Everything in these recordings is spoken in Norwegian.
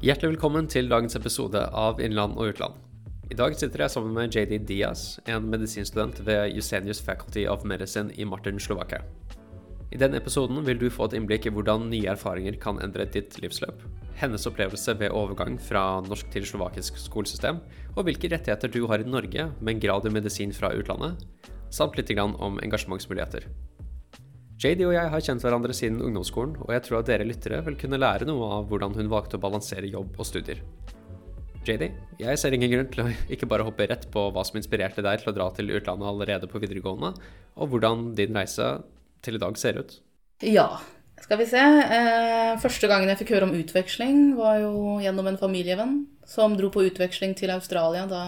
Hjertelig velkommen til dagens episode av Innland og utland. I dag sitter jeg sammen med JD Diaz, en medisinstudent ved Jusenius Faculty of Medicine i Martin, Slovakia. I denne episoden vil du få et innblikk i hvordan nye erfaringer kan endre ditt livsløp, hennes opplevelse ved overgang fra norsk til slovakisk skolesystem, og hvilke rettigheter du har i Norge med en grad i medisin fra utlandet, samt litt om engasjementsmuligheter. JD og jeg har kjent hverandre siden ungdomsskolen, og jeg tror at dere lyttere vil kunne lære noe av hvordan hun valgte å balansere jobb og studier. JD, jeg ser ingen grunn til å ikke bare hoppe rett på hva som inspirerte deg til å dra til utlandet allerede på videregående, og hvordan din reise til i dag ser ut. Ja, skal vi se. Eh, første gangen jeg fikk høre om utveksling, var jo gjennom en familievenn som dro på utveksling til Australia. Da,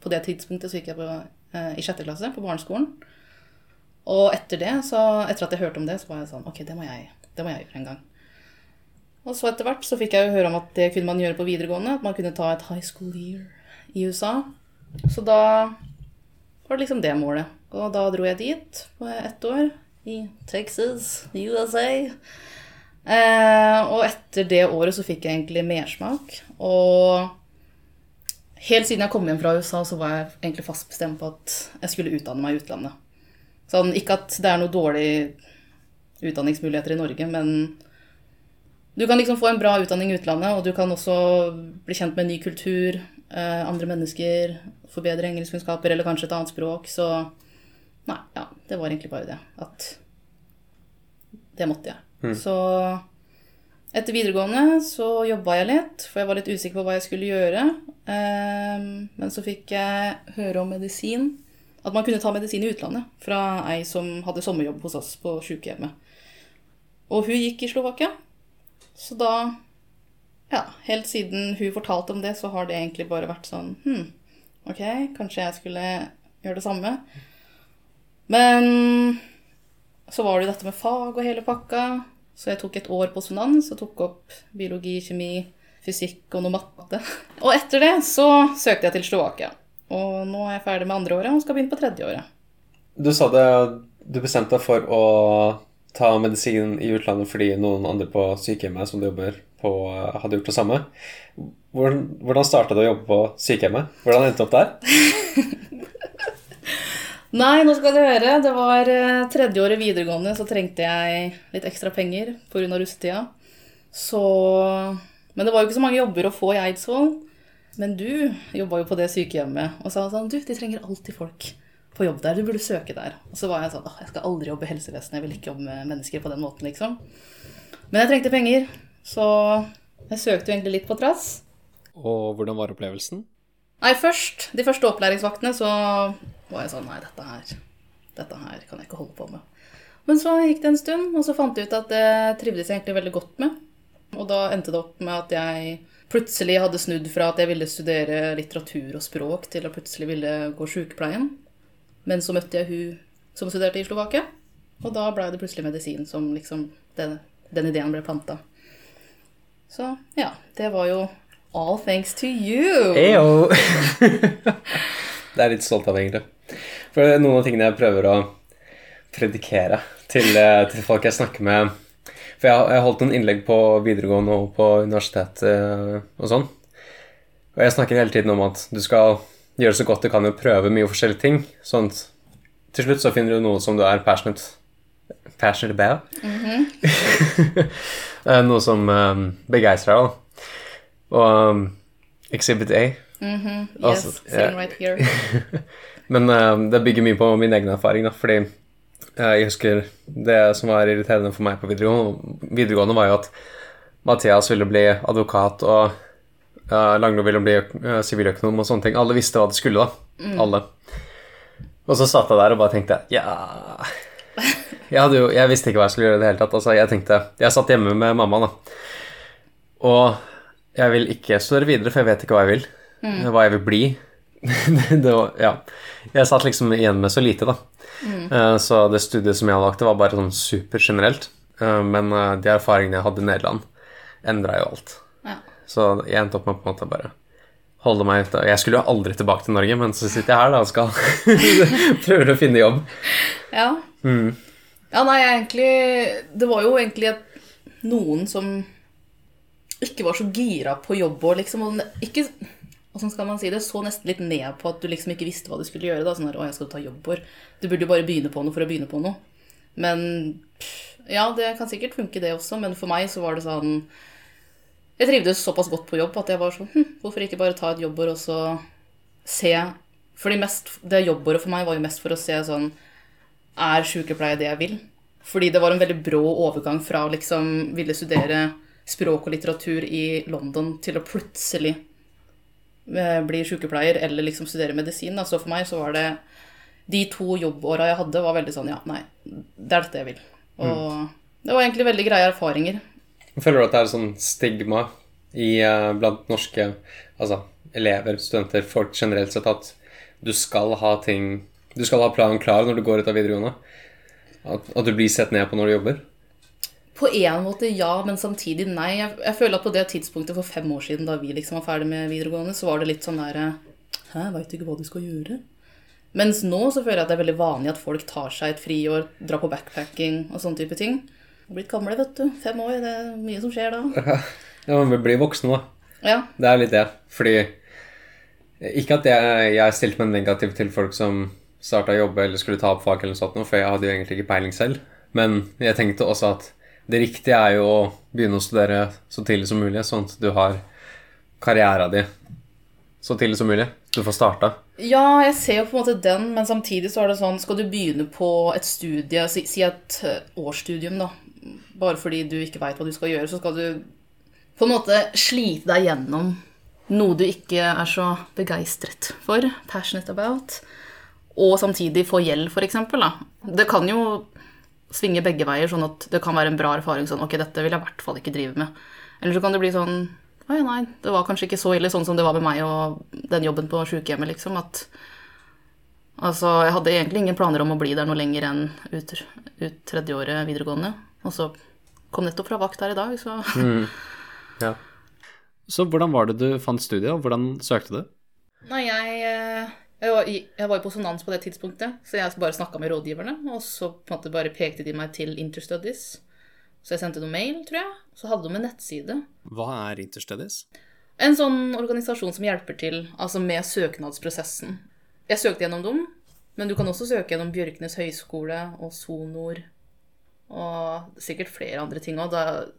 på det tidspunktet så gikk jeg på, eh, i sjette klasse på barneskolen. Og etter det, så, etter at jeg hørte om det, så var jeg sånn Ok, det må jeg, det må jeg gjøre en gang. Og så etter hvert så fikk jeg jo høre om at det kunne man gjøre på videregående. At man kunne ta et high school year i USA. Så da var det liksom det målet. Og da dro jeg dit på ett år. I Texas, USA. Eh, og etter det året så fikk jeg egentlig mersmak. Og helt siden jeg kom hjem fra USA, så var jeg egentlig fast bestemt på at jeg skulle utdanne meg i utlandet. Sånn, ikke at det er noe dårlig utdanningsmuligheter i Norge, men du kan liksom få en bra utdanning i utlandet, og du kan også bli kjent med en ny kultur, eh, andre mennesker, forbedre engelskkunnskaper eller kanskje et annet språk. Så nei, ja, det var egentlig bare det. At det måtte jeg. Mm. Så etter videregående så jobba jeg litt, for jeg var litt usikker på hva jeg skulle gjøre. Eh, men så fikk jeg høre om medisin at man kunne ta medisin i utlandet fra ei som hadde sommerjobb hos oss på sykehjemmet. Og hun gikk i Slovakia. Så da Ja, helt siden hun fortalte om det, så har det egentlig bare vært sånn Hm, ok, kanskje jeg skulle gjøre det samme. Men så var det jo dette med fag og hele pakka. Så jeg tok et år på Sunans og tok opp biologi, kjemi, fysikk og noe matte. Og etter det så søkte jeg til Slovakia. Og nå er jeg ferdig med andre året og skal begynne på tredje året. Du sa det, du bestemte deg for å ta medisin i utlandet fordi noen andre på sykehjemmet som du jobber på, hadde gjort det samme. Hvordan, hvordan starta du å jobbe på sykehjemmet? Hvordan endte du opp der? Nei, nå skal du høre. Det var eh, tredje året videregående, så trengte jeg litt ekstra penger pga. russetida. Så Men det var jo ikke så mange jobber å få i Eidsvoll. Men du jobba jo på det sykehjemmet og sa sånn Du, de trenger alltid folk på jobb der. Du burde søke der. Og så var jeg sånn Åh, jeg skal aldri jobbe i helsevesenet. Jeg vil ikke jobbe med mennesker på den måten, liksom. Men jeg trengte penger, så jeg søkte jo egentlig litt på trass. Og hvordan var opplevelsen? Nei, først, de første opplæringsvaktene, så var jeg sånn Nei, dette her, dette her kan jeg ikke holde på med. Men så gikk det en stund, og så fant jeg ut at det trivdes jeg egentlig veldig godt med. Og da endte det opp med at jeg plutselig hadde snudd fra at jeg ville studere litteratur og språk, til å plutselig ville gå sykepleien. Men så møtte jeg hun som studerte i Slovakia, og da ble det plutselig medisin som liksom den, den ideen ble planta. Så ja, det var jo all thanks to you. Eyo. det er litt stolt av, egentlig. For noen av tingene jeg prøver å predikere til, eh, til folk jeg snakker med for jeg, har holdt noen innlegg på videregående og på universitet eh, og sånn. Og jeg snakker hele tiden om at du skal gjøre så godt du kan og prøve mye forskjellige ting. Sånn at til slutt så finner du noe som du er passionate, passionate about. Mm -hmm. noe som um, begeistrer deg. Og um, Exhibit A. Mm -hmm. Yes, altså, sitting right here. Men um, det bygger mye på min egen erfaring, da, fordi jeg husker det som var irriterende for meg på videregående, videregående var jo at Mathias ville bli advokat, og uh, Langlo ville bli siviløkonom uh, og sånne ting. Alle visste hva det skulle, da. Mm. Alle. Og så satt jeg der og bare tenkte Ja Jeg, jo, jeg visste ikke hva jeg skulle gjøre i det hele tatt. Altså, jeg tenkte Jeg satt hjemme med mamma, da. Og jeg vil ikke studere videre, for jeg vet ikke hva jeg vil. Mm. Hva jeg vil bli. det var, ja. Jeg satt liksom igjen med så lite, da. Mm. Uh, så det studiet som jeg valgte, var bare sånn supergenerelt. Uh, men uh, de erfaringene jeg hadde i Nederland, endra jo alt. Ja. Så jeg endte opp med på en måte bare holde meg ute. Jeg skulle jo aldri tilbake til Norge, men så sitter jeg her da og skal prøve å finne jobb. Ja. Mm. Ja, nei, egentlig Det var jo egentlig noen som ikke var så gira på jobb og liksom og ikke Hvordan skal man si det? Så nesten litt ned på at du liksom ikke visste hva du skulle gjøre. da, sånn her, å, jeg skal ta jobb for. Du burde jo bare begynne på noe for å begynne på noe. Men ja, det kan sikkert funke, det også. Men for meg så var det sånn Jeg trivdes såpass godt på jobb at jeg var sånn hm, Hvorfor ikke bare ta et jobbår og så se Fordi mest, det jobbåret for meg var jo mest for å se sånn Er sykepleie det jeg vil? Fordi det var en veldig brå overgang fra å liksom ville studere språk og litteratur i London til å plutselig bli sykepleier eller liksom studere medisin. Så for meg så var det De to jobbåra jeg hadde, var veldig sånn Ja, nei, det er dette jeg vil. Og det var egentlig veldig greie erfaringer. Føler du at det er sånn stigma i, eh, blant norske altså, elever, studenter, folk generelt sett, at du skal ha ting Du skal ha planen klar når du går ut av videregående? At, at du blir sett ned på når du jobber? På en måte ja, men samtidig nei. Jeg, jeg føler at på det tidspunktet for fem år siden, da vi liksom var ferdig med videregående, så var det litt sånn der Hæ, veit du ikke hva du skal gjøre? Mens nå så føler jeg at det er veldig vanlig at folk tar seg et friår, drar på backpacking og sånne type ting. Blitt gamle, vet du. Fem år, det er mye som skjer da. Ja, vi blir voksne, da. Ja. Det er litt det. Fordi Ikke at jeg, jeg stilte meg negativ til folk som starta å jobbe eller skulle ta opp fag eller noe sånt, for jeg hadde jo egentlig ikke peiling selv. Men jeg tenkte også at det riktige er jo å begynne å studere så tidlig som mulig, sånn at du har karriera di så tidlig som mulig. Du får starta. Ja, jeg ser jo på en måte den, men samtidig så er det sånn Skal du begynne på et studie, si, si et eh, årsstudium, da, bare fordi du ikke veit hva du skal gjøre, så skal du på en måte slite deg gjennom noe du ikke er så begeistret for, passionate about, og samtidig få gjeld, f.eks. Det kan jo svinge begge veier, sånn at det kan være en bra erfaring sånn Ok, dette vil jeg i hvert fall ikke drive med. Eller så kan det bli sånn Å ja, nei, det var kanskje ikke så ille sånn som det var med meg og den jobben på sjukehjemmet, liksom. At Altså, jeg hadde egentlig ingen planer om å bli der noe lenger enn ut, ut tredjeåret videregående. Og så kom nettopp fra vakt her i dag, så Ja. Så hvordan var det du fant studiet, og hvordan søkte du? Nei, jeg, eh, jeg, var, i- jeg var på sonans på det tidspunktet, så jeg bare snakka med rådgiverne, og så på en måte bare pekte de meg til Interstudies. Så jeg sendte noen mail, tror jeg. Så hadde de en nettside. Hva er Interstudies? En sånn organisasjon som hjelper til altså med søknadsprosessen. Jeg søkte gjennom dem, men du kan også søke gjennom Bjørknes høgskole og Sonor og sikkert flere andre ting òg. Det,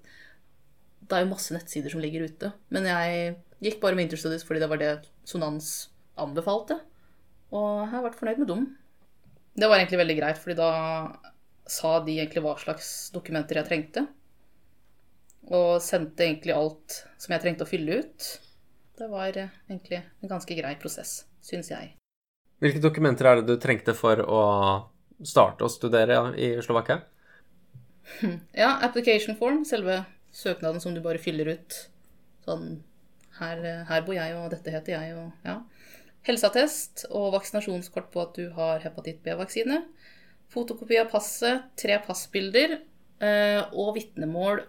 det er jo masse nettsider som ligger ute. Men jeg gikk bare med Interstudies fordi det var det Sonans anbefalte. Og jeg har vært fornøyd med dem. Det var egentlig veldig greit, fordi da sa de egentlig hva slags dokumenter jeg trengte. Og sendte egentlig alt som jeg trengte å fylle ut. Det var egentlig en ganske grei prosess, syns jeg. Hvilke dokumenter er det du trengte for å starte å studere i Slovakia? Ja, application form, selve søknaden som du bare fyller ut. Sånn her, her bor jeg, og dette heter jeg, og ja. Helseattest og vaksinasjonskort på at du har hepatitt B-vaksine. Fotokopi av passet, tre passbilder eh, og vitnemål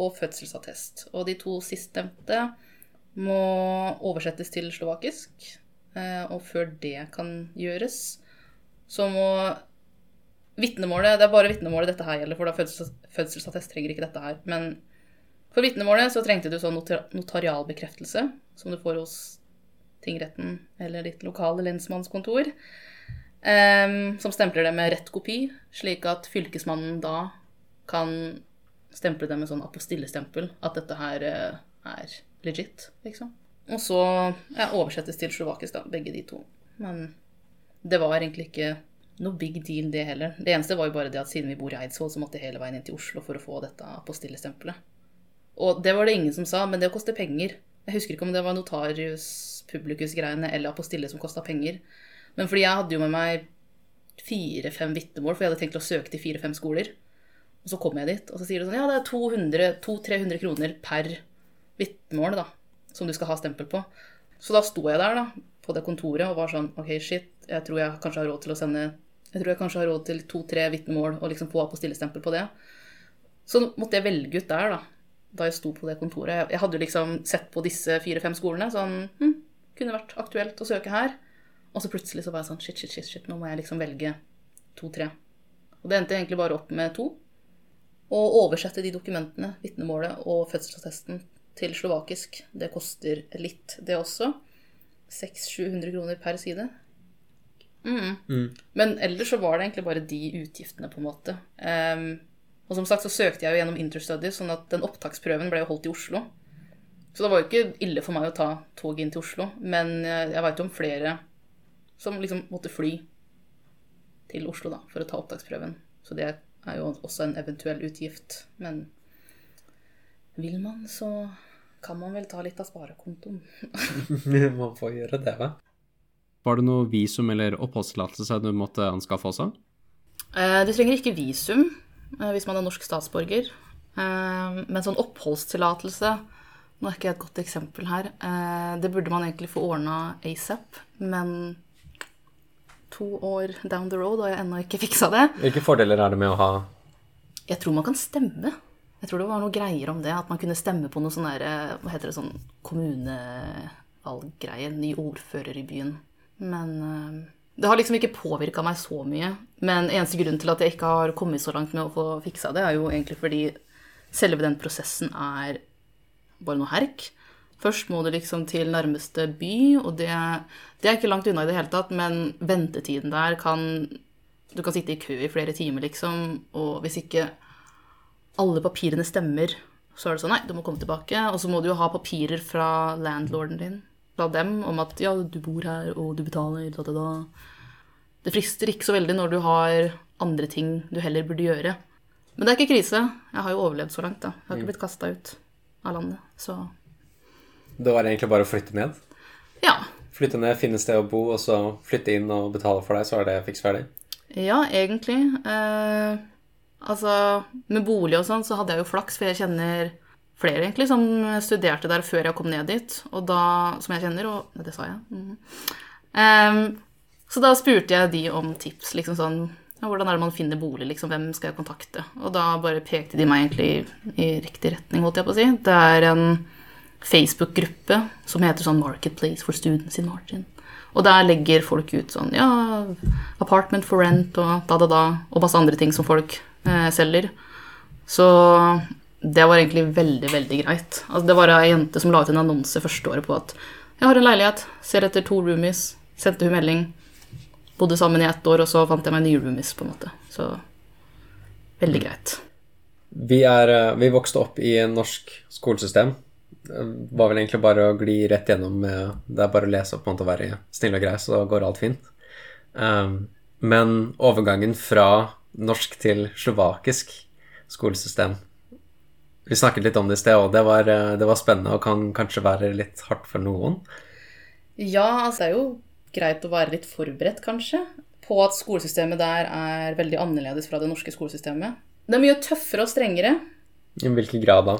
og fødselsattest. Og de to sistnevnte må oversettes til slovakisk. eh, Og før det kan gjøres, så må vitnemålet Det er bare vitnemålet dette her gjelder, for da fødsels, fødselsattest trenger ikke dette her. Men for vitnemålet så trengte du sånn notar notarialbekreftelse, som du får hos tingretten eller ditt lokale lensmannskontor, em, som stempler det med rett kopi, slik at fylkesmannen da kan stemple det med sånn apostillestempel, at dette her eh, er legit, liksom. Og så ja, oversettes til slovakisk, da, begge de to. Men det var egentlig ikke noe big deal, det heller. Det eneste var jo bare det at siden vi bor i Eidsvoll, så måtte jeg hele veien inn til Oslo for å få dette apostillestempelet. Og det var det ingen som sa, men det koster penger. Jeg husker ikke om det var notarius publikus-greiene eller apostille som kosta penger. Men fordi jeg hadde jo med meg fire-fem vitnemål, for jeg hadde tenkt å søke til fire-fem skoler. Og så kom jeg dit, og så sier de sånn Ja, det er 200-300 kroner per vitnemål, da, som du skal ha stempel på. Så da sto jeg der, da, på det kontoret og var sånn OK, shit, jeg tror jeg kanskje har råd til å sende Jeg tror jeg kanskje har råd til to-tre vitnemål og liksom få apostillestempel på det. Så måtte jeg velge ut der, da, da jeg sto på det kontoret. Jeg- hadde jo liksom sett på disse fire-fem skolene sånn hm, Kunne vært aktuelt å søke her. Og så plutselig så var jeg sånn shit, shit, shit, shit, nå må jeg liksom velge to-tre. Og det endte egentlig bare opp med to. Og oversette de dokumentene, vitnemålet og fødselsattesten, til slovakisk. Det koster litt, det også. 600-700 kroner per side. Mm. Men ellers så var det egentlig bare de utgiftene, på en måte. Ehm, og som sagt så søkte jeg jo gjennom Interstudies, sånn at den opptaksprøven ble jo holdt i Oslo. Så det var jo ikke ille for meg å ta toget inn til Oslo, men jeg, jeg veit jo om flere som liksom måtte fly til Oslo da, for å ta opptaksprøven. Så det er jo også en eventuell utgift. Men vil man, så kan man vel ta litt av sparekontoen. Man får gjøre det, hva? Var det noe visum eller oppholdstillatelse du måtte anskaffe også? Eh, Du trenger ikke visum eh, hvis man er norsk statsborger. Eh, Men sånn oppholdstillatelse Nå er ikke jeg et godt eksempel her. Eh, Det burde man egentlig få ordna asap, men to år down the road har jeg ennå ikke fiksa det. Hvilke fordeler er det med å ha Jeg tror man kan stemme. Jeg tror det var noe greier om det, at man kunne stemme på noe sånn derre Hva heter det sånn kommunevalggreie? Ny ordfører i byen. Men eh, det har liksom ikke påvirka meg så mye. Men eneste grunn til at jeg ikke har kommet så langt med å få fiksa det, er jo egentlig fordi selve den prosessen er bare noe herk. Først må du liksom til nærmeste by, og det, det er ikke langt unna i det hele tatt, men ventetiden der kan Du kan sitte i kø i flere timer, liksom, og hvis ikke alle papirene stemmer, så er det sånn Nei, du må komme tilbake. Og så må du jo ha papirer fra landlorden din, fra dem, om at ja, du bor her, og du betaler, da, da, da. Det frister ikke så veldig når du har andre ting du heller burde gjøre. Men det er ikke krise. Jeg har jo overlevd så langt, da. Jeg har ikke blitt kasta ut av landet, så Det var egentlig bare å flytte ned? ja. Flytte ned, finne sted å bo, og så flytte inn og betale for deg, så er det fiks ferdig? Ja, egentlig. Eh, altså, med bolig og sånn, så hadde jeg jo flaks, for jeg kjenner flere egentlig som studerte der før jeg kom ned dit, og da, som jeg kjenner, og det sa jeg. Mm. Um, så da spurte jeg de om tips, liksom sånn, ja, hvordan er det man finner bolig, liksom, hvem skal jeg kontakte? Og da bare pekte de meg egentlig i riktig retning, holdt jeg på å si. Det er en Facebook-gruppe som heter sånn Marketplace for Students in Martin. Og der legger folk ut sånn ja, apartment for rent og da, da, da, og masse andre ting som folk eh, selger. Så det var egentlig veldig, veldig greit. Altså, det var ei jente som la ut en annonse første året på at jeg har en leilighet, ser etter to roomies, sendte hun melding. Bodde sammen i ett år, og så fant jeg meg nye roomies, på en måte. Så veldig greit. Vi, er, eh, vi vokste opp i en norsk skolesystem. Det var vel egentlig bare å gli rett gjennom med Det er bare å lese opp og være snill og grei, så går alt fint. Um, men overgangen fra norsk til slovakisk skolesystem Vi snakket litt om det i sted, og det var, eh, det var spennende og kan kanskje være litt hardt for noen. Ja, altså det er jo greit å være litt forberedt, kanskje, på at skolesystemet der er veldig annerledes fra det norske skolesystemet. Det er mye tøffere og strengere. I hvilken grad da?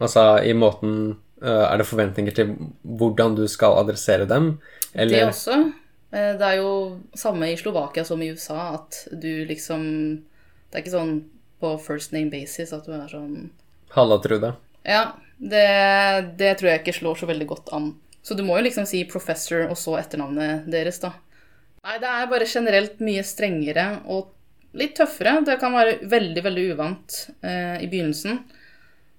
Altså i måten øh, Er det forventninger til hvordan du skal adressere dem? Det også. Eh, Det er jo samme i Slovakia som i USA, at du liksom Det er ikke sånn på first name basis at du er sånn Halla, Trude. Ja, det, det tror jeg ikke slår så veldig godt an. Så du må jo liksom si professor og så etternavnet deres, da. Nei, det er bare generelt mye strengere og litt tøffere. Det kan være veldig, veldig uvant eh, i begynnelsen.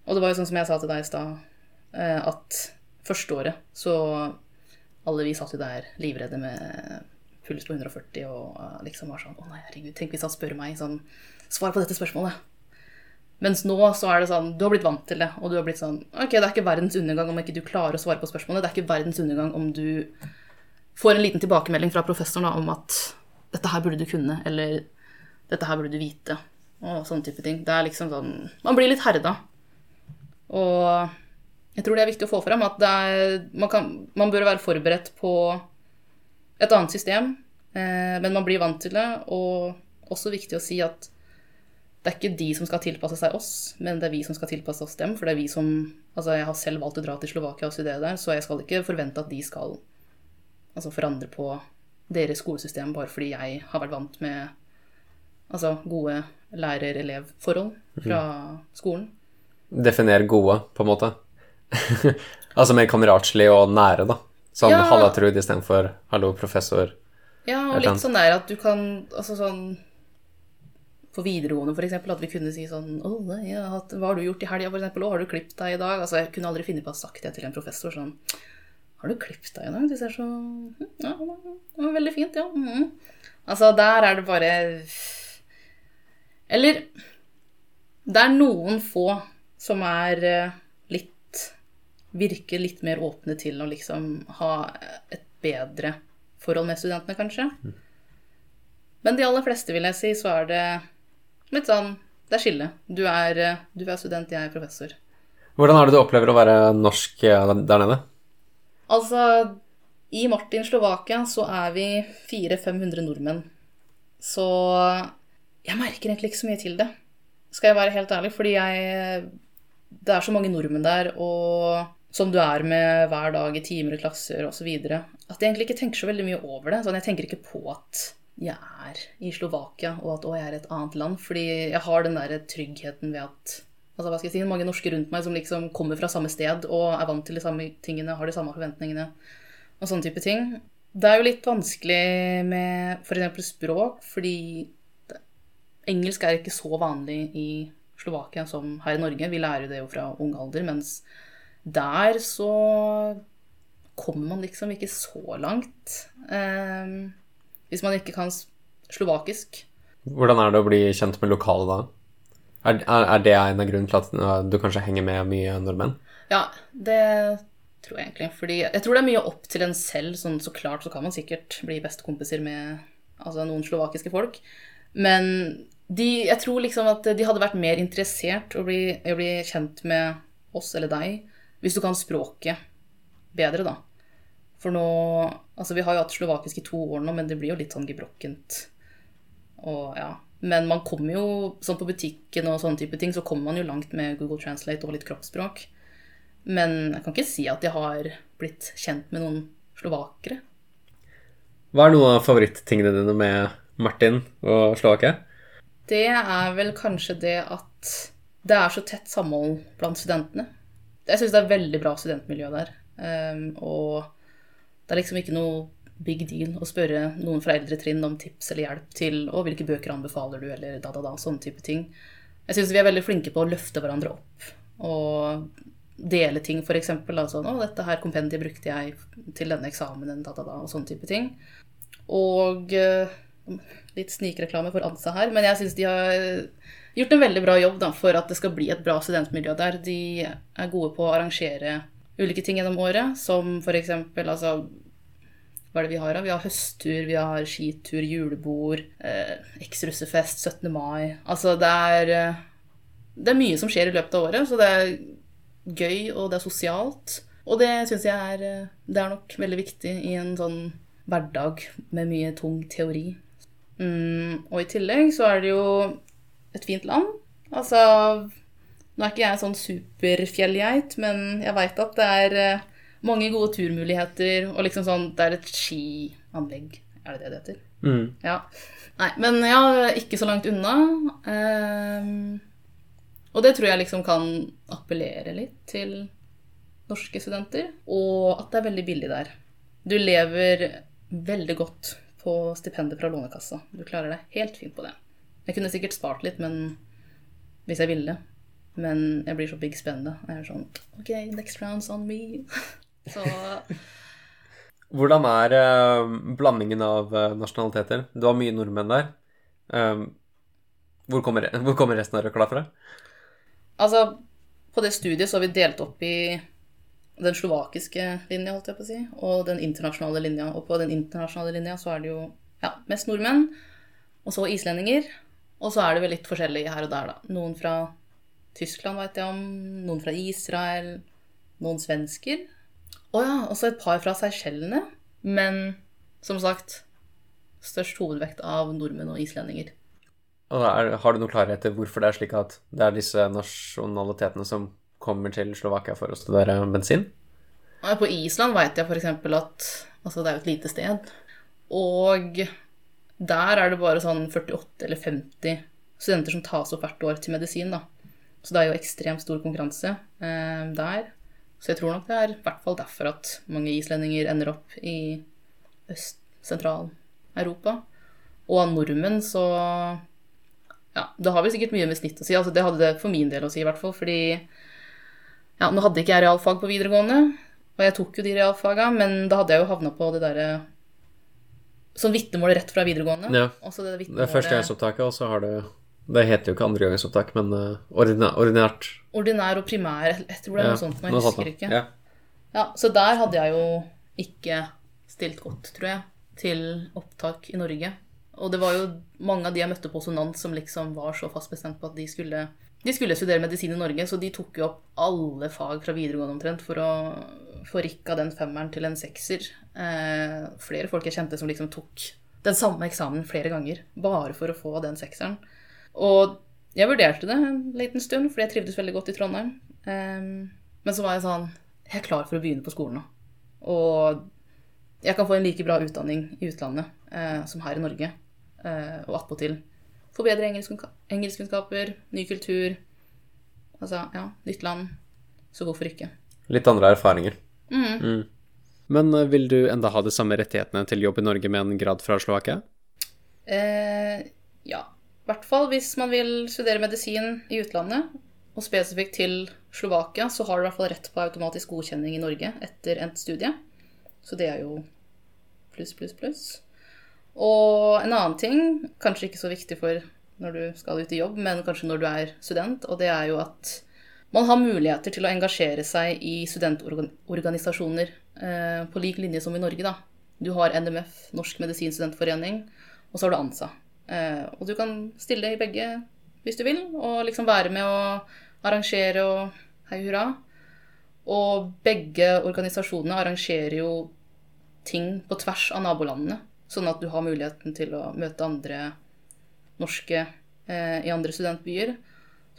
Og det var jo sånn som jeg sa til deg i stad, eh, at første året så alle vi satt jo der livredde med puls på 140 og eh, liksom var sånn Å nei, herregud, tenk hvis han spør meg sånn Svar på dette spørsmålet. Mens nå så er det sånn, du har blitt vant til det, og du har blitt sånn Ok, det er ikke verdens undergang om ikke du klarer å svare på spørsmålet. Det er ikke verdens undergang om du får en liten tilbakemelding fra professoren da, om at dette her burde du kunne, eller dette her burde du vite, og sånne type ting. Det er liksom sånn Man blir litt herda. Og jeg tror det er viktig å få frem at er, man, kan, man bør være forberedt på et annet system, eh, men man blir vant til det. Og også viktig å si at det er ikke de som skal tilpasse seg oss, men det er vi som skal tilpasse oss dem. For det er vi som Altså, jeg har selv valgt å dra til Slovakia og studere der, så jeg skal ikke forvente at de skal altså, forandre på deres skolesystem bare fordi jeg har vært vant med altså, gode lærer-elev-forhold fra skolen. Definer gode, på en måte. altså mer kameratslig og nære, da. Sånn Ja. halla, Trud, istedenfor hallo, professor. Ja, og litt sånn der at du kan Altså sånn på videregående eksempel, at vi kunne si sånn Å, nei, hatt, hva har du gjort i helga, eksempel? Å, har du klippet deg i dag? Altså, jeg kunne aldri finne på å ha sagt det til en professor sånn Har du klippet deg i dag? Du ser så «Hm, Ja, det var veldig fint, ja. Mm. Altså, der er det bare Eller det er noen få som er eh, litt Virker litt mer åpne til å liksom ha et bedre forhold med studentene, kanskje. Men de aller fleste, vil jeg si, så er det litt sånn Det er skille. Du er, eh, du er student, jeg er professor. Hvordan er det du opplever å være norsk eh, der nede? Altså, i Martin, Slovakia, så er vi 400-500 nordmenn. Så jeg merker egentlig ikke så mye til det, skal jeg være helt ærlig, fordi jeg Det er så mange nordmenn der, og som du er med hver dag i timer og klasser osv., at jeg egentlig ikke tenker så veldig mye over det. Sånn, jeg tenker ikke på at jeg er i Slovakia, og at å, jeg er et annet land. Fordi jeg har den der tryggheten ved at altså, hva skal jeg si, mange norske rundt meg som liksom kommer fra samme sted og er vant til de samme tingene, har de samme forventningene og sånne type ting. Det er jo litt vanskelig med f.eks. språk, fordi engelsk er ikke så vanlig i Slovakia som her i Norge. Vi lærer det jo fra ung alder, mens der så kommer man liksom ikke så langt. Eh, hvis man ikke kan slovakisk. Hvordan er det å bli kjent med lokale da? Er, er, er det en av grunnene til at du kanskje henger med mye nordmenn? Ja, det tror jeg egentlig. Fordi jeg tror det er mye opp til en selv. Sånn, så klart så kan man sikkert bli bestekompiser med altså, noen slovakiske folk. Men de, jeg tror liksom at de hadde vært mer interessert i å bli, å bli kjent med oss eller deg hvis du kan språket bedre, da. For nå Altså, vi har jo hatt slovakisk i to år nå, men det blir jo litt sånn gebrokkent. Og ja. Men man kommer jo sånn på butikken og sånne type ting, så kommer man jo langt med Google Translate og litt kroppsspråk. Men jeg kan ikke si at jeg har blitt kjent med noen slovakere. Hva er noen av favorittingene dine med Martin og Slovakia? Det er vel kanskje det at det er så tett samhold blant studentene. Jeg syns det er veldig bra studentmiljø der. Um, og det er liksom ikke noe big deal å spørre noen fra eldre trinn om tips eller hjelp til og hvilke bøker anbefaler du, eller da, da, da, sånne type ting. Jeg syns vi er veldig flinke på å løfte hverandre opp og dele ting, f.eks. Altså, 'Å, dette her kompendiet brukte jeg til denne eksamenen', da, da, da, og sånne type ting. Og eh, litt snikreklame for ANSA her, men jeg syns de har gjort en veldig bra jobb da, for at det skal bli et bra studentmiljø der. De er gode på å arrangere ulike ting gjennom året, som f.eks. altså hva er det vi har? da? Vi har høsttur, vi har skitur, julebord, eh, eks-russefest, 17. mai. Altså det er eh, Det er mye som skjer i løpet av året, så det er gøy, og det er sosialt. Og det syns jeg er eh, Det er nok veldig viktig i en sånn hverdag med mye tung teori. Mm, og i tillegg så er det jo et fint land. Altså Nå er ikke jeg sånn superfjellgeit, men jeg veit at det er eh, mange gode turmuligheter, og liksom sånn Det er et skianlegg, er det det det heter? Mm. Ja. Nei, men ja, ikke så langt unna. Um, og det tror jeg liksom kan appellere litt til norske studenter. Og at det er veldig billig der. Du lever veldig godt på stipendet fra Lånekassa. Du klarer deg helt fint på det. Jeg kunne sikkert spart litt, men hvis jeg ville. Men jeg blir så big spennende. Jeg er sånn OK, next round's on me. så Hvordan er eh, blandingen av eh, nasjonaliteter? Du har mye nordmenn der. Um, hvor, kommer, hvor kommer resten av røkla fra? Altså, på det studiet så har vi delt opp i den slovakiske linja, holdt jeg på å si, og den internasjonale linja. Og på den internasjonale linja så er det jo ja, mest nordmenn, og så islendinger. Og så er det vel litt forskjellig her og der, da. Noen fra Tyskland vet jeg om, noen fra Israel, noen svensker. Å ja, også et par fra Seychellene. Men som sagt, størst hovedvekt av nordmenn og islendinger. Og er, har du noen klarhet til hvorfor det er slik at det er disse nasjonalitetene som kommer til Slovakia for å studere bensin? På Island vet jeg f.eks. at altså det er jo et lite sted. Og der er det bare sånn 48 eller 50 studenter som tas opp hvert år til medisin. da. Så det er jo ekstremt stor konkurranse eh, der. Så jeg tror nok det er i hvert fall derfor at mange islendinger ender opp i Øst-Sentral-Europa. Og av nordmenn så Ja, det har vel sikkert mye med snitt å si. Altså, det hadde det for min del å si, i hvert fall. Fordi ja, nå hadde ikke jeg realfag på videregående, og jeg tok jo de realfaga, men da hadde jeg jo havna på det derre Sånn vitnemål rett fra videregående. Ja. Det Det er førstegangsopptaket, og så har du Det heter jo ikke andregangsopptak, men uh, ordinært. ordinær og primær. Jeg tror det er noe sånt, men jeg husker ikke. Ja. Ja, så der hadde jeg jo ikke stilt godt, tror jeg, til opptak i Norge. Og det var jo mange av de jeg møtte på sonant som liksom var så fast bestemt på at de skulle, de skulle studere medisin i Norge, så de tok jo opp alle fag fra videregående omtrent for å få rikka den femmeren til en sekser. Eh, flere folk jeg kjente som liksom tok den samme eksamen flere ganger, bare for å få den sekseren. Og jeg vurderte det en liten stund, fordi jeg trivdes veldig godt i Trondheim. Um, men så var jeg sånn Jeg er klar for å begynne på skolen nå. Og jeg kan få en like bra utdanning i utlandet uh, som her i Norge. Uh, og attpåtil få bedre engelskkunnska- engelskkunnskaper, ny kultur. Altså, ja, nytt land. Så hvorfor ikke? Litt andre erfaringer. Mm. Mm. Men uh, vil du enda ha de samme rettighetene til jobb i Norge med en grad fra Slovakia? Eh, hvert fall hvis man vil studere medisin i utlandet, og spesifikt til Slovakia, så har du i hvert fall rett på automatisk godkjenning i Norge etter endt studie. Så det er jo pluss, pluss, pluss. Og en annen ting, kanskje ikke så viktig for når du skal ut i jobb, men kanskje når du er student, og det er jo at man har muligheter til å engasjere seg i studentorganisasjoner eh, på lik linje som i Norge, da. Du har NMF, Norsk medisinstudentforening, og så har du ANSA. Eh, og du kan stille i begge hvis du vil, og liksom være med å arrangere og hei hurra. Og begge organisasjonene arrangerer jo ting på tvers av nabolandene, sånn at du har muligheten til å møte andre norske eh, i andre studentbyer.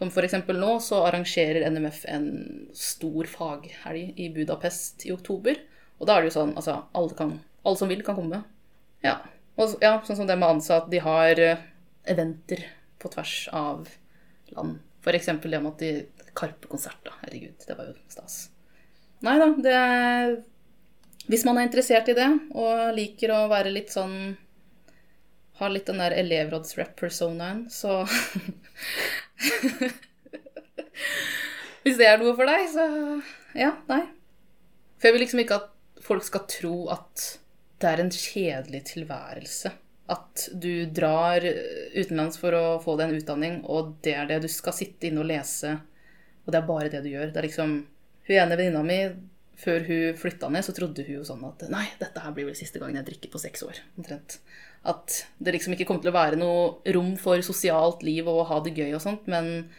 Som eksempel nå så arrangerer NMF en stor faghelg i Budapest i oktober. Og da er det jo sånn, altså alle, kan, alle som vil, kan komme. Ja. Og ja, sånn som det med ansatte, de har eh, eventer på tvers av land. Eksempel det med at de Karpe-konsert, da. Herregud, det var jo stas. Nei da, det Hvis man er interessert i det, og liker å være litt sånn Har litt den der elevrådsrep-personaen, så Hvis det er noe for deg, så ja, nei. For jeg vil liksom ikke at folk skal tro at det er en kjedelig tilværelse. At du drar utenlands for å få deg en utdanning, og det er det du skal sitte inne og lese, og det er bare det du gjør. Det er liksom Hun ene venninna mi, før hun flytta ned, så trodde hun jo sånn at nei, dette her blir vel siste gangen jeg drikker på seks år, omtrent. At det liksom ikke kommer til å være noe rom for sosialt liv og å ha det gøy og sånt, men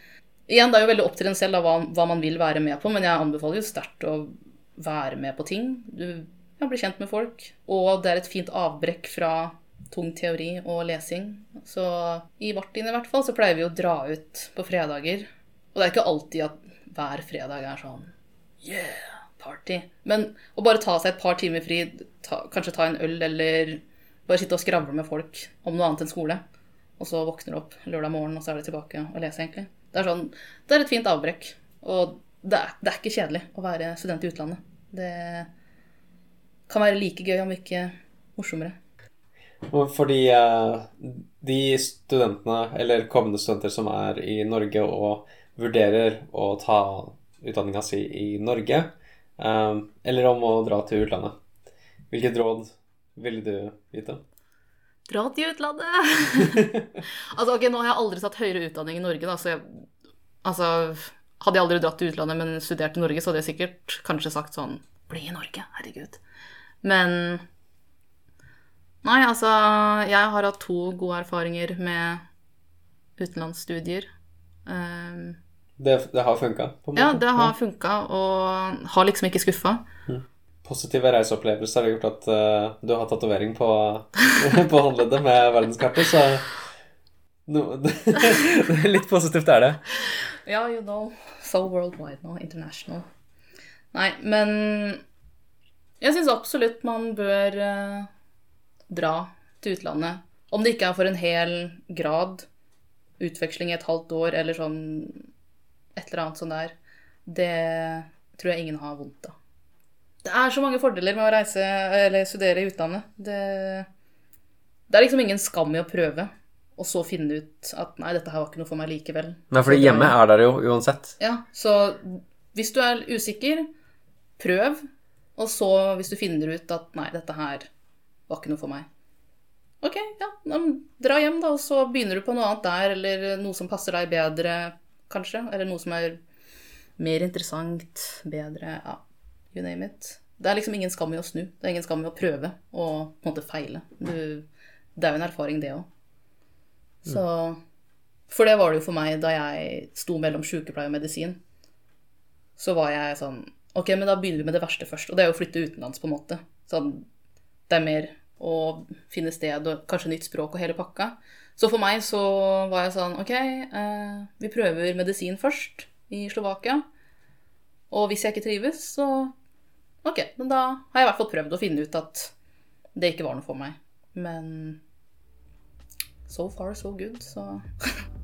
Igjen, det er jo veldig opp til en selv da, hva, hva man vil være med på, men jeg anbefaler jo sterkt å være med på ting. Du ja, bli kjent med folk, og det er et fint avbrekk fra tung teori og lesing. Så i Martin i hvert fall så pleier vi å dra ut på fredager. Og det er ikke alltid at hver fredag er sånn yeah, party. Men å bare ta seg et par timer fri, ta, kanskje ta en øl eller bare sitte og skravle med folk om noe annet enn skole. Og så våkner du opp lørdag morgen, og så er du tilbake og leser, egentlig. Det er, sånn, det er et fint avbrekk. Og det er, det er ikke kjedelig å være student i utlandet. Det kan være like gøy, om ikke morsommere. Fordi eh, de studentene, eller kommende studenter som er i Norge og vurderer å ta utdanninga si i Norge, eh, eller om å dra til utlandet, hvilket råd ville du gitt dem? Dra til utlandet! altså, ok, Nå har jeg aldri tatt høyere utdanning i Norge, da, så jeg Altså, hadde jeg aldri dratt til utlandet, men studert i Norge, så hadde jeg sikkert kanskje sagt sånn Bli i Norge, herregud. Men Nei, altså Jeg har hatt to gode erfaringer med utenlandsstudier. Um, Det, det har funka? ja, det har funka, og har liksom ikke skuffa. Positive reiseopplevelser har gjort at uh, du har tatovering på, på håndleddet med verdenskartet, så no, Litt positivt er det. Ja, you know. So worldwide now. International. Nei, men jeg syns absolutt man bør eh, dra til utlandet. Om det ikke er for en hel grad, utveksling i et halvt år eller sånn et eller annet sånn der. Det tror jeg ingen har vondt av. Det er så mange fordeler med å reise eller studere i utlandet. Det, det er liksom ingen skam i å prøve. og så finne ut at nei, dette her var ikke noe for meg likevel. Nei, fordi hjemme er der jo uansett. Ja, så hvis du er usikker, prøv. Og så, hvis du finner ut at nei, dette her var ikke noe for meg. Ok, ja, dra hjem, da, og så begynner du på noe annet der, eller noe som passer deg bedre, kanskje. Eller noe som er mer interessant, bedre, ja, you name it. Det er liksom ingen skam i å snu. Det er ingen skam i å prøve og på en måte feile. Du, det er jo en erfaring, det òg. Så For det var det jo for meg da jeg sto mellom sykepleie og medisin. Så var jeg sånn Ok, men da begynner vi med det verste først. Og det er jo å flytte utenlands, på en måte. Sånn, det er mer å finne sted og kanskje nytt språk og hele pakka. Så for meg så var jeg sånn Ok, eh, vi prøver medisin først i Slovakia. Og hvis jeg ikke trives, så Ok, men da har jeg i hvert fall prøvd å finne ut at det ikke var noe for meg. Men so far so good, så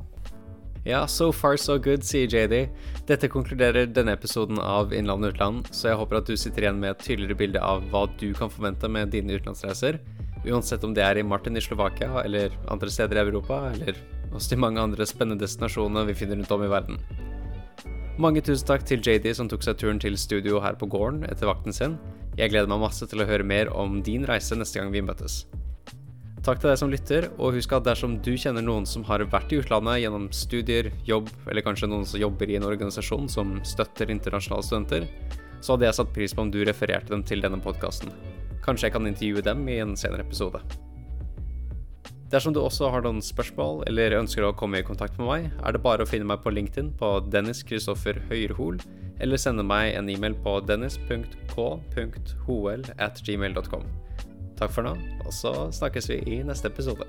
Ja, so far so good, sier JD. Dette konkluderer denne episoden av Innland utland, så jeg håper at du sitter igjen med et tydeligere bilde av hva du kan forvente med dine utenlandsreiser. Uansett om det er i Martin i Slovakia, eller andre steder i Europa, eller hos de mange andre spennende destinasjonene vi finner rundt om i verden. Mange tusen takk til JD som tok seg turen til studio her på gården etter vakten sin. Jeg gleder meg masse til å høre mer om din reise neste gang vi møtes. Takk til deg som lytter, og husk at dersom du kjenner noen som har vært i utlandet gjennom studier, jobb, eller kanskje noen som jobber i en organisasjon som støtter internasjonale studenter, så hadde jeg satt pris på om du refererte dem til denne podkasten. Kanskje jeg kan intervjue dem i en senere episode. Dersom du også har noen spørsmål eller ønsker å komme i kontakt med meg, er det bare å finne meg på LinkedIn på Dennis Kristoffer Høyrehol, eller sende meg en e-mail på dennis.k.hol at gmail.com. Takk for nå, og så snakkes vi i neste episode.